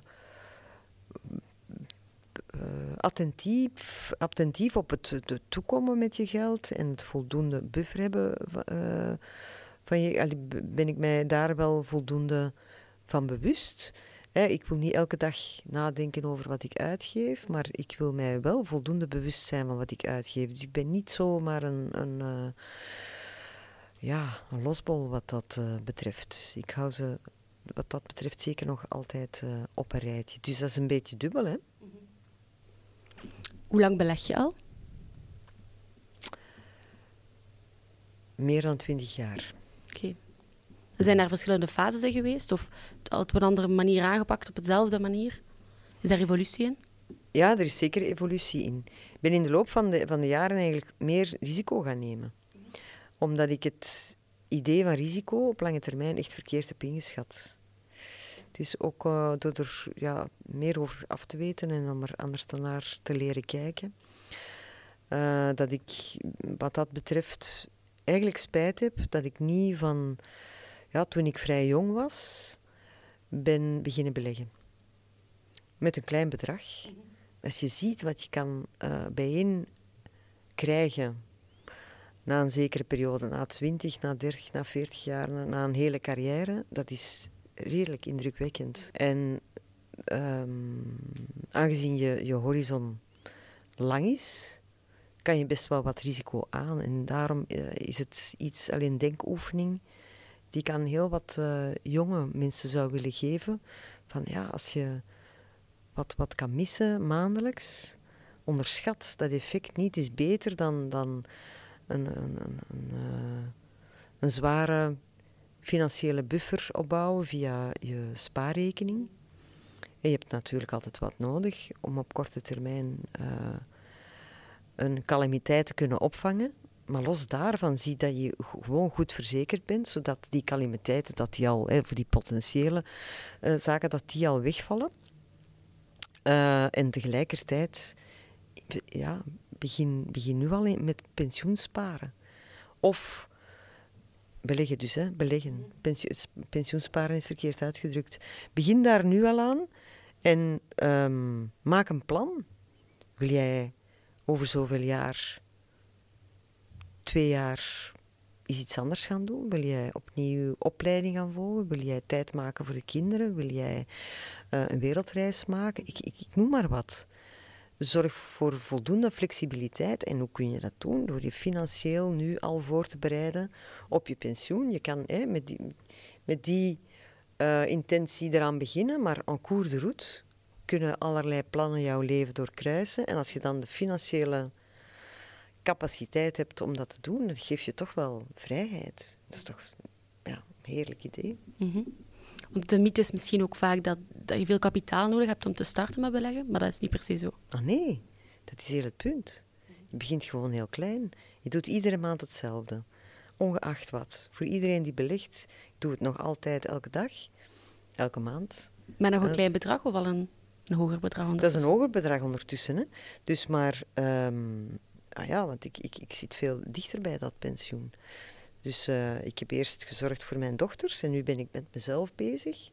uh, attentief, attentief op het de toekomen met je geld en het voldoende buffer hebben uh, van je. Ben ik mij daar wel voldoende van bewust. Hè, ik wil niet elke dag nadenken over wat ik uitgeef, maar ik wil mij wel voldoende bewust zijn van wat ik uitgeef. Dus ik ben niet zomaar een, een, uh, ja, een losbol wat dat betreft. Ik hou ze wat dat betreft zeker nog altijd op een rijtje. Dus dat is een beetje dubbel, hè? Hoe lang beleg je al? Meer dan twintig jaar. Oké. Okay. Zijn er verschillende fases in geweest? Of op een andere manier aangepakt, op dezelfde manier? Is daar evolutie in? Ja, er is zeker evolutie in. Ik ben in de loop van de, van de jaren eigenlijk meer risico gaan nemen. Omdat ik het idee van risico op lange termijn echt verkeerd heb ingeschat. Het is ook uh, door er ja, meer over af te weten en om er anders naar te leren kijken. Uh, dat ik wat dat betreft eigenlijk spijt heb dat ik niet van, ja, toen ik vrij jong was, ben beginnen beleggen. Met een klein bedrag. Als je ziet wat je kan uh, bijeen krijgen na een zekere periode, na 20, na 30, na 40 jaar, na een hele carrière, dat is redelijk indrukwekkend. En um, aangezien je, je horizon lang is, kan je best wel wat risico aan. En daarom uh, is het iets, alleen denkoefening, die ik aan heel wat eh, jonge mensen zou willen geven. Van ja, als je wat, wat kan missen maandelijks, onderschat dat effect niet. is beter dan, dan een, een, een, een, eh, een zware financiële buffer opbouwen via je spaarrekening. En je hebt natuurlijk altijd wat nodig om op korte termijn uh, een calamiteit te kunnen opvangen. Maar los daarvan zie dat je gewoon goed verzekerd bent, zodat die calamiteiten, dat die al, hè, voor die potentiële uh, zaken, dat die al wegvallen. Uh, en tegelijkertijd, ja, begin, begin nu al met pensioensparen. Of beleggen dus, hè, beleggen. pensioensparen is verkeerd uitgedrukt. Begin daar nu al aan en um, maak een plan. Wil jij over zoveel jaar, twee jaar, is iets anders gaan doen? Wil jij opnieuw opleiding gaan volgen? Wil jij tijd maken voor de kinderen? Wil jij uh, een wereldreis maken? Ik, ik, ik noem maar wat. Zorg voor voldoende flexibiliteit. En hoe kun je dat doen? Door je financieel nu al voor te bereiden op je pensioen. Je kan met die, met die uh, intentie eraan beginnen, maar en cours de route kunnen allerlei plannen jouw leven doorkruisen. En als je dan de financiële capaciteit hebt om dat te doen, dan geef je toch wel vrijheid. Dat is toch ja, een heerlijk idee. Mm. Want de mythe is misschien ook vaak dat, dat je veel kapitaal nodig hebt om te starten met beleggen, maar dat is niet per se zo. Ah nee, dat is hier het punt. Je begint gewoon heel klein. Je doet iedere maand hetzelfde. Ongeacht wat. Voor iedereen die belegt, ik doe het nog altijd elke dag, elke maand. Met nog een klein bedrag of al een, een hoger bedrag ondertussen? Dat is een hoger bedrag ondertussen. Hè. Dus maar, um, ah ja, want ik, ik, ik zit veel dichter bij dat pensioen. Dus uh, ik heb eerst gezorgd voor mijn dochters en nu ben ik met mezelf bezig.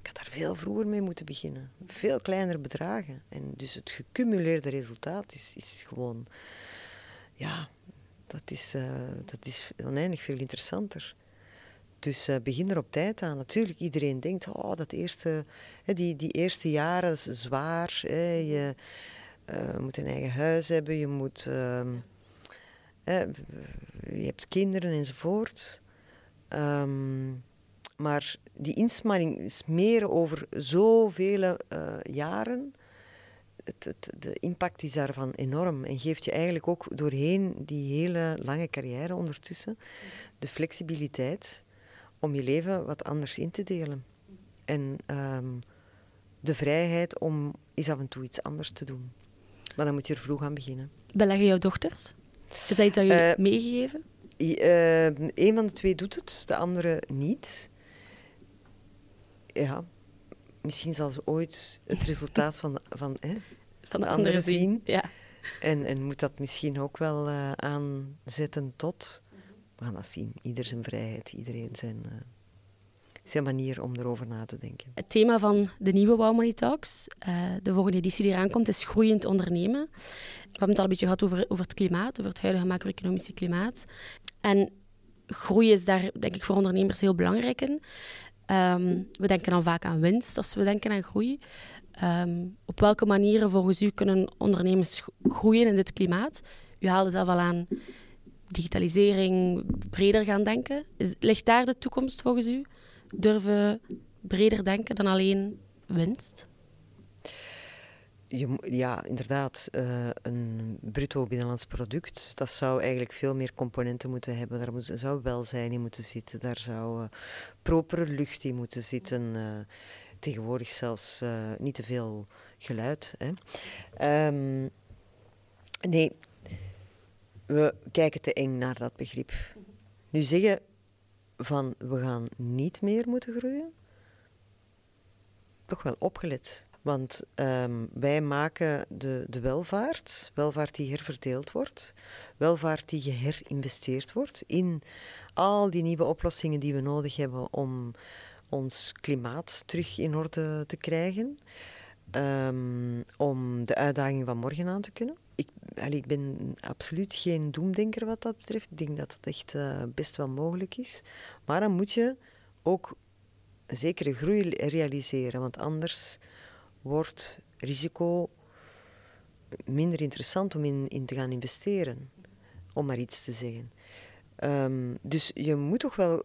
Ik had daar veel vroeger mee moeten beginnen. Veel kleinere bedragen. En dus het gecumuleerde resultaat is, is gewoon... Ja, dat is, uh, dat is oneindig veel interessanter. Dus uh, begin er op tijd aan. Natuurlijk, iedereen denkt, oh, dat eerste, die, die eerste jaren is zwaar. Hè, je moet een eigen huis hebben, je moet ehm, je hebt kinderen enzovoort. Um, maar die inspanning is meer over zoveel uh, jaren. Het, het, de impact is daarvan enorm en geeft je eigenlijk ook doorheen die hele lange carrière ondertussen de flexibiliteit om je leven wat anders in te delen. En um, de vrijheid om eens af en toe iets anders te doen. Maar dan moet je er vroeg aan beginnen. Beleggen jouw dochters? Is dat iets dat je uh, meegegeven? Uh, een van de twee doet het, de andere niet. Ja, misschien zal ze ooit het resultaat van, van, hè, van de, andere zien. zien. Ja. En, en moet dat misschien ook wel uh, aanzetten tot. We gaan dat zien. Ieder zijn vrijheid, iedereen zijn, uh, zijn manier om erover na te denken. Het thema van de nieuwe Wow Money Talks, uh, de volgende editie die eraan komt, is groeiend ondernemen. We hebben het al een beetje gehad over, over het klimaat, over het huidige macro-economische klimaat. En groei is daar, denk ik, voor ondernemers heel belangrijk in. Um, we denken dan vaak aan winst als we denken aan groei. Um, op welke manieren volgens u kunnen ondernemers groeien in dit klimaat? U haalde zelf al aan digitalisering, breder gaan denken. Is, ligt daar de toekomst volgens u? Durven breder denken dan alleen winst? Ja, inderdaad, uh, een bruto binnenlands product, dat zou eigenlijk veel meer componenten moeten hebben. Daar moet, zou welzijn in moeten zitten, daar zou uh, propere lucht in moeten zitten. Uh, tegenwoordig zelfs niet te veel geluid. Hè. Um, nee, we kijken te eng naar dat begrip. Nu zeggen van we gaan niet meer moeten groeien, toch wel opgelet. Want um, wij maken de, de welvaart, welvaart die herverdeeld wordt, welvaart die geherinvesteerd wordt in al die nieuwe oplossingen die we nodig hebben om ons klimaat terug in orde te krijgen, um, om de uitdaging van morgen aan te kunnen. Ik, allee, ik ben absoluut geen doemdenker wat dat betreft. Ik denk dat het echt uh, best wel mogelijk is. Maar dan moet je ook een zekere groei realiseren, want anders wordt risico minder interessant om in, in te gaan investeren, om maar iets te zeggen. Um, dus je moet toch wel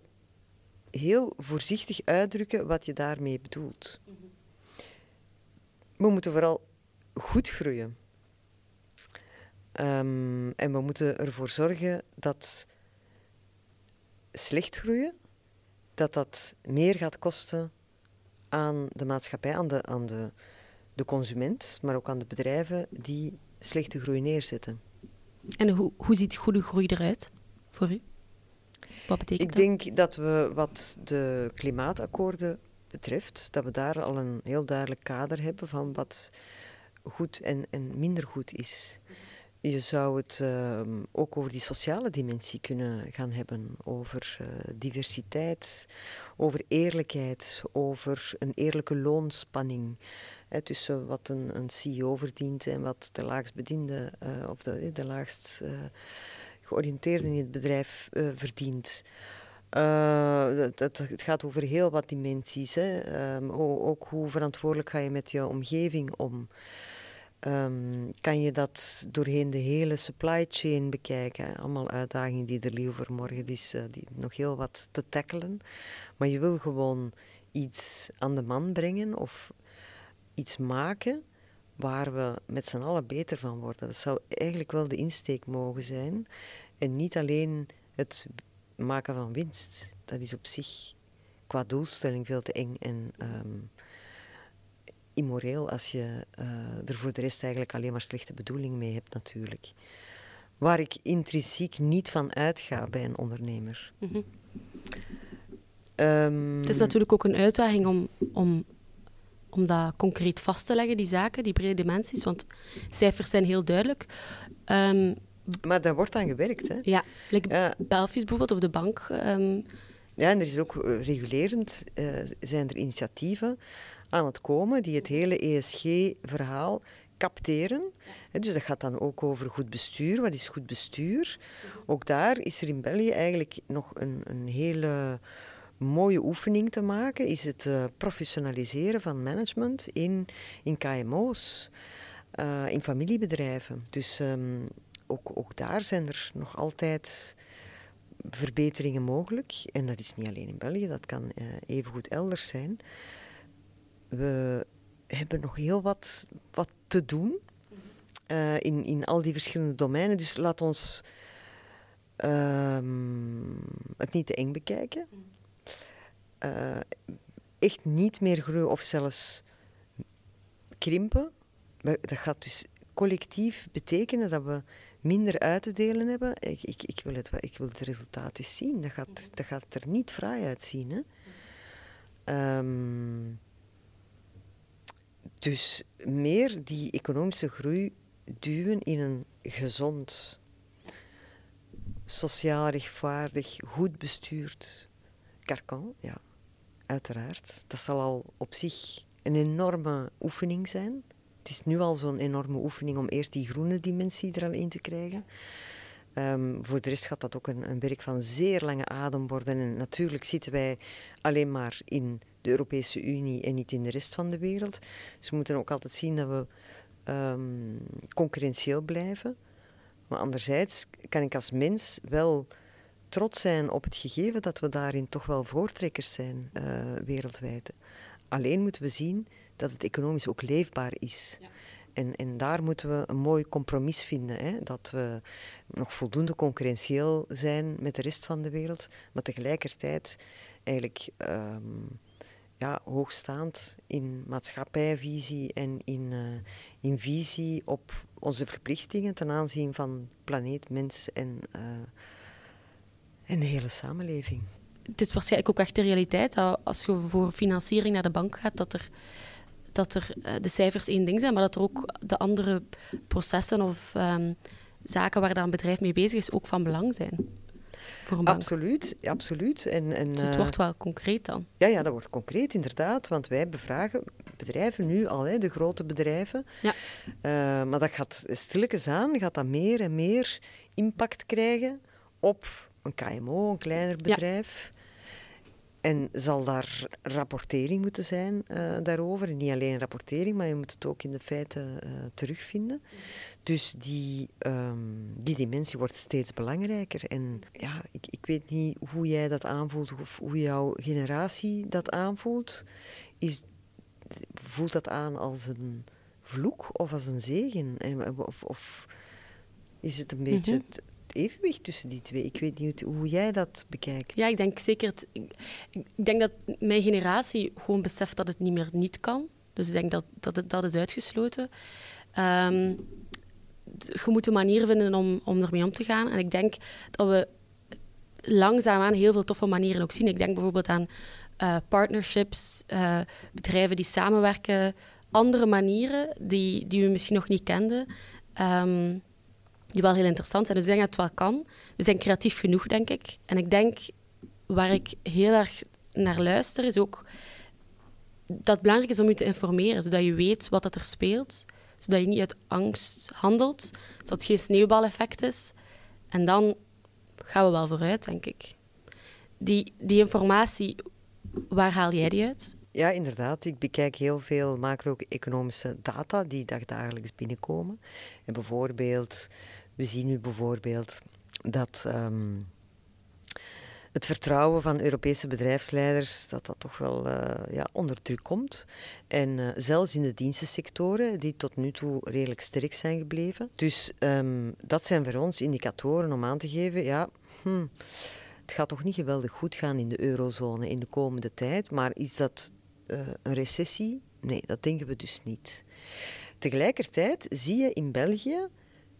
heel voorzichtig uitdrukken wat je daarmee bedoelt. We moeten vooral goed groeien. Ehm, en we moeten ervoor zorgen dat slecht groeien, dat dat meer gaat kosten aan de maatschappij, aan de, aan de, de consument, maar ook aan de bedrijven die slechte groei neerzetten. En hoe, hoe ziet goede groei eruit voor u? Wat betekent Ik denk dat we wat de klimaatakkoorden betreft, dat we daar al een heel duidelijk kader hebben van wat goed en, en minder goed is. Je zou het ehm, ook over die sociale dimensie kunnen gaan hebben, over uh, diversiteit, over eerlijkheid, over een eerlijke loonspanning hè, tussen wat een, een, CEO verdient en wat de laagstbediende uh, of de, laagst uh, georiënteerde in het bedrijf verdient. Dat, het gaat over heel wat dimensies. Hè. Um, ook hoe verantwoordelijk ga je met je omgeving om. Um, kan je dat doorheen de hele supply chain bekijken. Allemaal uitdagingen die er liggen voor morgen. Is uh, die nog heel wat te tackelen. Maar je wil gewoon iets aan de man brengen of iets maken waar we met z'n allen beter van worden. Dat zou eigenlijk wel de insteek mogen zijn. En niet alleen het maken van winst. Dat is op zich qua doelstelling veel te eng en um, immoreel als je uh, er voor de rest eigenlijk alleen maar slechte bedoeling mee hebt natuurlijk. Waar ik intrinsiek niet van uitga bij een ondernemer. Mm -hmm. um, het is natuurlijk ook een uitdaging om, om, om dat concreet vast te leggen, die zaken, die brede dimensies, want cijfers zijn heel duidelijk. Um, maar daar wordt aan gewerkt, hè? Ja, like ja. Belfius bijvoorbeeld, of de bank. Um... Ja, en er is ook regulerend, uh, zijn er initiatieven aan het komen die het hele ESG-verhaal capteren. Dus dat gaat dan ook over goed bestuur. Wat is goed bestuur? Ook daar is er in België eigenlijk nog een, een hele mooie oefening te maken. Is het uh, professionaliseren van management in, in KMO's, uh, in familiebedrijven. Dus um, ook, ook daar zijn er nog altijd verbeteringen mogelijk. En dat is niet alleen in België, dat kan uh, evengoed elders zijn we hebben nog heel wat, wat te doen uh, in, in al die verschillende domeinen. Dus laat ons um, het niet te eng bekijken. Uh, echt niet meer groeien of zelfs krimpen. Dat gaat dus collectief betekenen dat we minder uit te delen hebben. Ik, ik, ik, wil, het, ik wil het resultaat eens zien. Dat gaat, dat gaat er niet fraai uitzien. Hè? Um, dus meer die economische groei duwen in een gezond, sociaal rechtvaardig, goed bestuurd karkan, ja, uiteraard. Dat zal al op zich een enorme oefening zijn. Het is nu al zo'n enorme oefening om eerst die groene dimensie er al in te krijgen. Um, voor de rest gaat dat ook een, een, werk van zeer lange adem worden. En natuurlijk zitten wij alleen maar in de Europese Unie en niet in de rest van de wereld. Dus we moeten ook altijd zien dat we um, concurrentieel blijven. Maar anderzijds kan ik als mens wel trots zijn op het gegeven dat we daarin toch wel voortrekkers zijn uh, wereldwijd. Alleen moeten we zien dat het economisch ook leefbaar is. Ja. En, en daar moeten we een mooi compromis vinden. Hè? Dat we nog voldoende concurrentieel zijn met de rest van de wereld, maar tegelijkertijd eigenlijk um, ja, hoogstaand in maatschappijvisie en in, uh, in visie op onze verplichtingen ten aanzien van planeet, mens en, uh, en de hele samenleving. Het is waarschijnlijk ook echt de realiteit dat als je voor financiering naar de bank gaat, dat er dat er uh, de cijfers één ding zijn, maar dat er ook de andere processen of um, zaken waar daar een bedrijf mee bezig is ook van belang zijn. Voor een bank. Absoluut, absoluut. En, en, dus het uh, wordt wel concreet dan? Ja, ja, dat wordt concreet inderdaad, want wij bevragen bedrijven nu al, hè, de grote bedrijven. Ja. Uh, maar dat gaat stilletjes aan, gaat dat meer en meer impact krijgen op een KMO, een kleiner bedrijf. Ja. En zal daar rapportering moeten zijn uh, daarover? Niet alleen rapportering, maar je moet het ook in de feiten uh, terugvinden. Dus die, um, die dimensie wordt steeds belangrijker. En ja, ik, ik weet niet hoe jij dat aanvoelt of hoe jouw generatie dat aanvoelt. Is, voelt dat aan als een vloek of als een zegen? En, of, of is het een beetje mhm evenwicht tussen die twee. Ik weet niet hoe jij dat bekijkt. Ja, ik denk zeker. Het, ik, ik, denk dat mijn generatie gewoon beseft dat het niet meer niet kan. Dus ik denk dat dat, het, dat is uitgesloten. Um, je moet een manier vinden om, om ermee om te gaan. En ik denk dat we langzaamaan heel veel toffe manieren ook zien. Ik denk bijvoorbeeld aan uh, partnerships, uh, bedrijven die samenwerken, andere manieren die, die we misschien nog niet kenden. Um, die wel heel interessant zijn. Dus ik denk dat het wel kan. We zijn creatief genoeg, denk ik. En ik denk, waar ik heel erg naar luister, is ook dat het belangrijk is om je te informeren, zodat je weet wat dat er speelt, zodat je niet uit angst handelt, zodat het geen sneeuwbaleffect is. En dan gaan we wel vooruit, denk ik. Die, die informatie, waar haal jij die uit? Ja, inderdaad. Ik bekijk heel veel macro-economische data die dagelijks binnenkomen. En bijvoorbeeld we zien nu bijvoorbeeld dat ehm, het vertrouwen van Europese bedrijfsleiders dat dat toch wel uh, ja, onder druk komt. En uh, zelfs in de dienstensectoren, die tot nu toe redelijk sterk zijn gebleven. Dus um, dat zijn voor ons indicatoren om aan te geven, ja, hm, het gaat toch niet geweldig goed gaan in de eurozone in de komende tijd. Maar is dat uh, een recessie? Nee, dat denken we dus niet. Tegelijkertijd zie je in België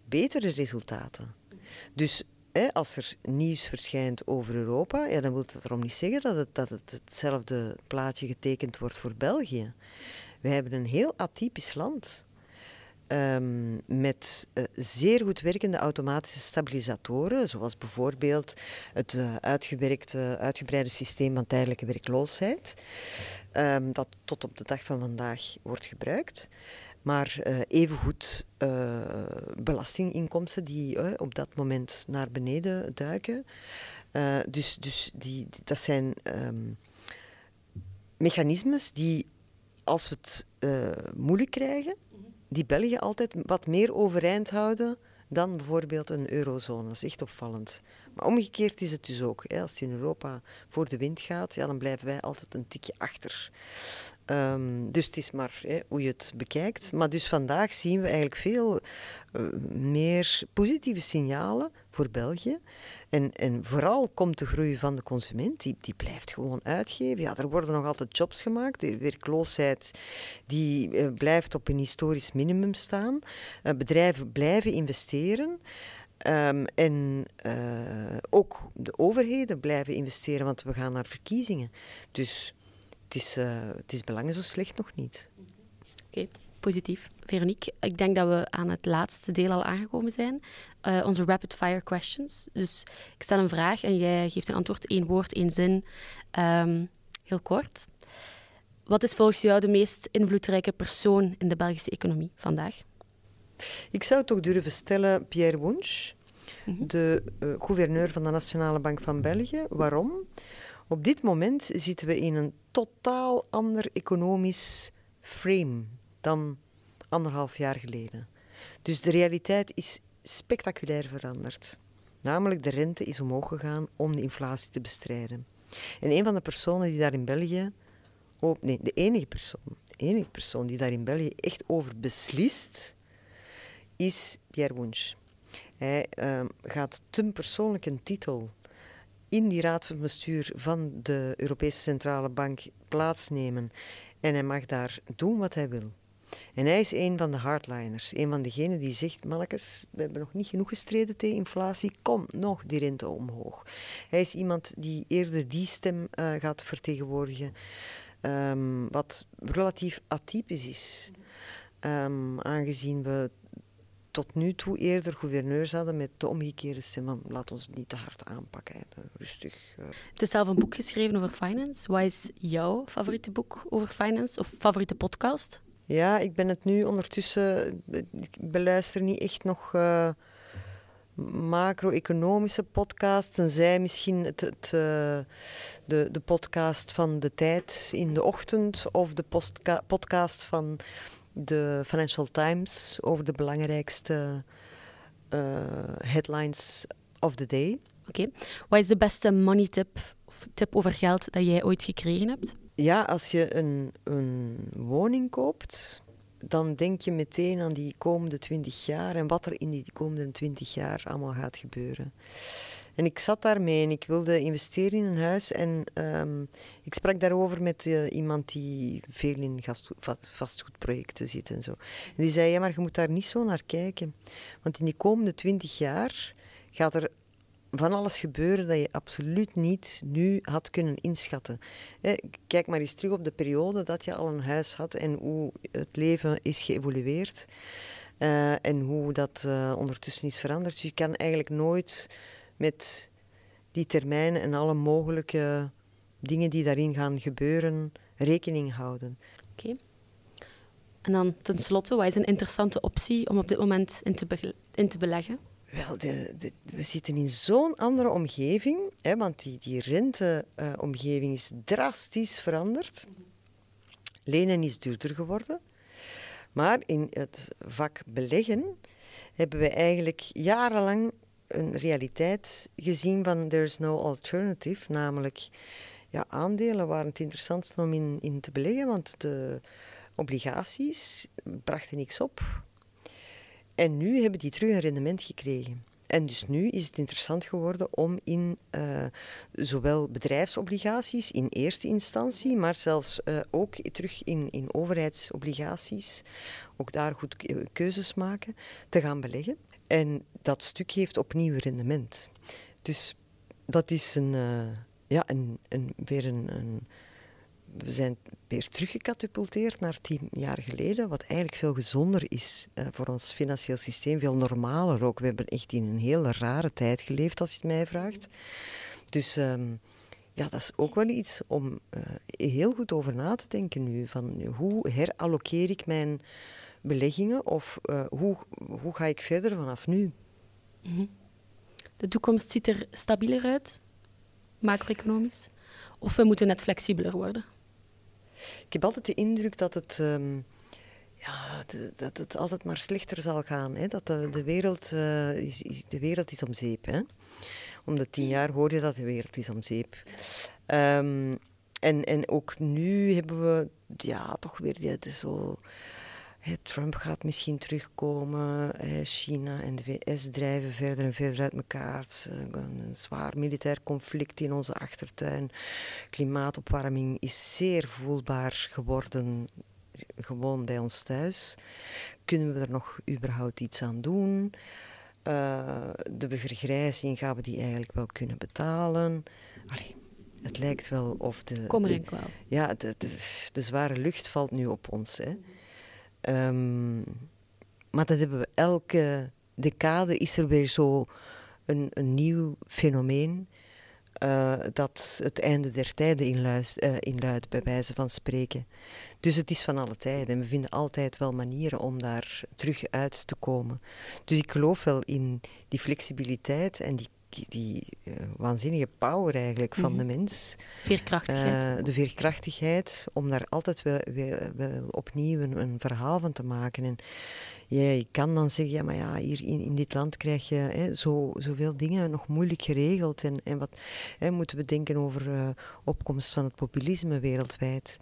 betere resultaten. Dus als er nieuws verschijnt over Europa, ja, dan wil dat erom niet zeggen dat het, dat het hetzelfde plaatje getekend wordt voor België. Wij hebben een heel atypisch land. Um, met uh, zeer goed werkende automatische stabilisatoren, zoals bijvoorbeeld het uitgewerkte, uitgebreide systeem van tijdelijke werkloosheid, um, dat tot op de dag van vandaag wordt gebruikt. Maar uh, evengoed uh, belastinginkomsten die uh, op dat moment naar beneden duiken. dus dus die, dat zijn um, mechanismes die, als we het moeilijk krijgen, die België altijd wat meer overeind houden dan bijvoorbeeld een eurozone. Dat is echt opvallend. Maar omgekeerd is het dus ook. Hè. Als het in Europa voor de wind gaat, ja, dan blijven wij altijd een tikje achter. Um, dus het is maar hè, hoe je het bekijkt. Maar dus vandaag zien we eigenlijk veel uh, meer positieve signalen voor België. En, en vooral komt de groei van de consument, die, die blijft gewoon uitgeven. Ja, er worden nog altijd jobs gemaakt. De werkloosheid die, uh, blijft op een historisch minimum staan. Uh, bedrijven blijven investeren. Um, en ook de overheden blijven investeren, want we gaan naar verkiezingen. Dus het is, uh, het is belangen zo slecht nog niet. Oké, positief. Veronique, ik denk dat we aan het laatste deel al aangekomen zijn. Uh, onze rapid fire questions. Dus ik stel een vraag en jij geeft een antwoord, één woord, één zin. Um, heel kort. Wat is volgens jou de meest invloedrijke persoon in de Belgische economie vandaag? Ik zou toch durven stellen Pierre Wunsch, mm -hmm. de uh, gouverneur van de Nationale Bank van België. Waarom? Op dit moment zitten we in een totaal ander economisch frame dan anderhalf jaar geleden. Dus de realiteit is spectaculair veranderd. Namelijk de rente is omhoog gegaan om de inflatie te bestrijden. En een van de personen die daar in België, nee, de enige persoon, de enige persoon die daar in België echt over beslist, is Pierre Wunsch. Hij uh, gaat ten persoonlijk een titel in die raad van bestuur van de Europese Centrale Bank plaatsnemen. En hij mag daar doen wat hij wil. En hij is een van de hardliners, een van degenen die zegt: Mannekes, we hebben nog niet genoeg gestreden tegen inflatie, kom nog die rente omhoog. Hij is iemand die eerder die stem uh, gaat vertegenwoordigen, um, wat relatief atypisch is. Um, aangezien we tot nu toe eerder gouverneurs hadden met de omgekeerde stem van laat ons niet te hard aanpakken, hè. rustig. Je hebt zelf een boek geschreven over finance. Wat is jouw favoriete boek over finance of favoriete podcast? Ja, ik ben het nu ondertussen, ik beluister niet echt nog uh, macro-economische podcast, tenzij misschien het, het, uh, de, de podcast van de tijd in de ochtend of de podcast van de Financial Times over de belangrijkste uh, headlines of the day. Oké. Okay. Wat is de beste money tip of tip over geld dat jij ooit gekregen hebt? Ja, als je een, een woning koopt, dan denk je meteen aan die komende twintig jaar en wat er in die komende twintig jaar allemaal gaat gebeuren. En ik zat daarmee en ik wilde investeren in een huis. En um, ik sprak daarover met uh, iemand die veel in vastgoedprojecten zit en zo. En die zei, ja, maar je moet daar niet zo naar kijken. Want in die komende twintig jaar gaat er van alles gebeuren dat je absoluut niet nu had kunnen inschatten. Kijk maar eens terug op de periode dat je al een huis had en hoe het leven is geëvolueerd. Uh, en hoe dat uh, ondertussen is veranderd. Dus je kan eigenlijk nooit met die termijnen en alle mogelijke dingen die daarin gaan gebeuren rekening houden. Oké. En dan tenslotte, wat is een interessante optie om op dit moment in te, in te beleggen? Wel, de, de, we zitten in zo'n andere omgeving, hè, want die, die renteomgeving uh, is drastisch veranderd. Lenen is duurder geworden. Maar in het vak beleggen hebben we eigenlijk jarenlang een realiteit gezien van there's no alternative, namelijk ja, aandelen waren het interessantste om in, in te beleggen, want de obligaties brachten niks op. En nu hebben die terug een rendement gekregen. En dus nu is het interessant geworden om in uh, zowel bedrijfsobligaties in eerste instantie, maar zelfs uh, ook terug in, in overheidsobligaties, ook daar goed keuzes maken, te gaan beleggen. En dat stuk heeft opnieuw rendement. Dus dat is een, uh, ja, een, een, weer een, een we zijn weer teruggecatapulteerd naar tien jaar geleden, wat eigenlijk veel gezonder is uh, voor ons financieel systeem, veel normaler ook. We hebben echt in een hele rare tijd geleefd, als je het mij vraagt. Dus um, ja, dat is ook wel iets om uh, heel goed over na te denken nu. Van hoe herallokeer ik mijn beleggingen of uh, hoe, hoe ga ik verder vanaf nu? -hmm. De toekomst ziet er stabieler uit, macro-economisch? Of we moeten net flexibeler worden? Ik heb altijd de indruk dat het, um, ja, dat het altijd maar slechter zal gaan. Hè? Dat de, de wereld, uh, is, is, de wereld is om zeep. Hè? Om de tien jaar hoor je dat de wereld is om zeep. Um, en, en ook nu hebben we ja, toch weer die, zo... Trump gaat misschien terugkomen. China en de VS drijven verder en verder uit elkaar. Een zwaar militair conflict in onze achtertuin. Klimaatopwarming is zeer voelbaar geworden, gewoon bij ons thuis. Kunnen we er nog überhaupt iets aan doen? Uh, de vergrijzing gaan we die eigenlijk wel kunnen betalen? Allee, het lijkt wel of de. Kom er. Ja, de, de, de, zware lucht valt nu op ons. Hè. Um, maar dat hebben we elke decade is er weer zo een, een nieuw fenomeen uh, dat het einde der tijden inluidt, uh, inluidt, bij wijze van spreken. Dus het is van alle tijden en we vinden altijd wel manieren om daar terug uit te komen. Dus ik geloof wel in die flexibiliteit en die die uh, waanzinnige power eigenlijk van de mhm. mens. Veerkrachtigheid. Uh, de veerkrachtigheid om daar altijd wel, wel, wel opnieuw een, een, verhaal van te maken. En ja, je kan dan zeggen, ja, maar ja, hier in, in dit land krijg je hè, zo, zoveel dingen nog moeilijk geregeld. En, en wat hè, moeten we denken over uh, opkomst van het populisme wereldwijd?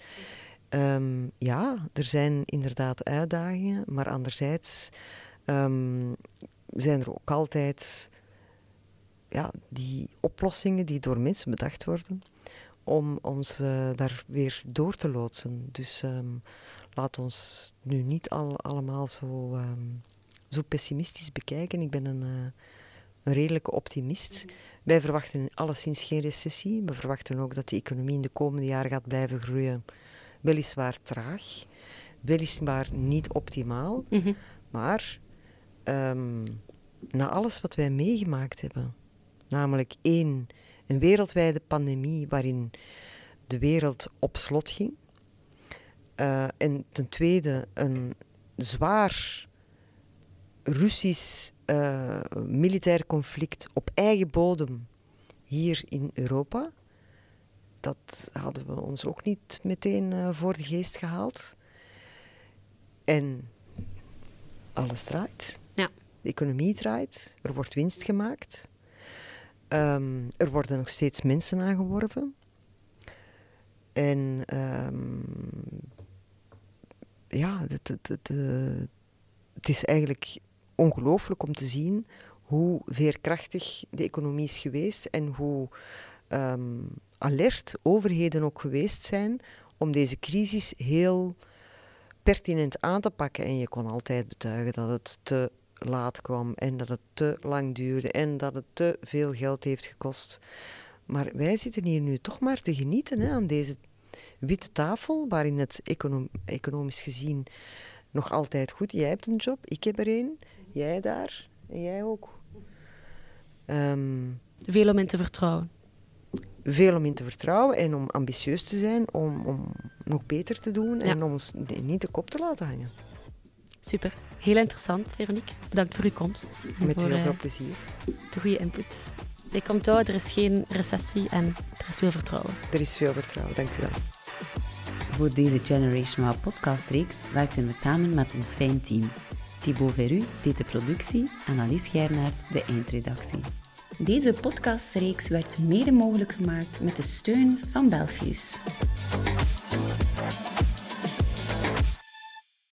Um, ja, er zijn inderdaad uitdagingen, maar anderzijds um, zijn er ook altijd ja, die oplossingen die door mensen bedacht worden, om ons uh, daar weer door te loodsen. Dus um, laat ons nu niet al, allemaal zo, um, zo pessimistisch bekijken. Ik ben een, uh, een redelijke optimist. Wij verwachten alleszins geen recessie. We verwachten ook dat de economie in de komende jaren gaat blijven groeien. Weliswaar traag, weliswaar niet optimaal, mm -hmm. maar um, na alles wat wij meegemaakt hebben, Namelijk één, een wereldwijde pandemie waarin de wereld op slot ging. Uh, en ten tweede een zwaar Russisch uh, militair conflict op eigen bodem hier in Europa, dat hadden we ons ook niet meteen uh, voor de geest gehaald. En alles draait. Ja. De economie draait, er wordt winst gemaakt. Um, er worden nog steeds mensen aangeworven. En um, ja, het, het, het, het, is eigenlijk ongelooflijk om te zien hoe veerkrachtig de economie is geweest en hoe um, alert overheden ook geweest zijn om deze crisis heel pertinent aan te pakken. En je kon altijd betuigen dat het te laat kwam en dat het te lang duurde en dat het te veel geld heeft gekost. Maar wij zitten hier nu toch maar te genieten hè, aan deze witte tafel, waarin het economisch gezien nog altijd goed. Jij hebt een job, ik heb er een, jij daar en jij ook. Um, veel om in te vertrouwen. Veel om in te vertrouwen en om ambitieus te zijn, om, om nog beter te doen en om ons niet de kop te laten hangen. Super. Heel interessant, Veronique. Bedankt voor uw komst. Met voor, heel veel plezier. De goede input. Ik kom toe, er is geen recessie en er is veel vertrouwen. Er is veel vertrouwen, dank u wel. Voor deze Generational podcastreeks werkten we samen met ons fijn team. Thibaut Veru deed de productie, Annelies Gernaert de eindredactie. Deze podcastreeks werd mede mogelijk gemaakt met de steun van Belfius.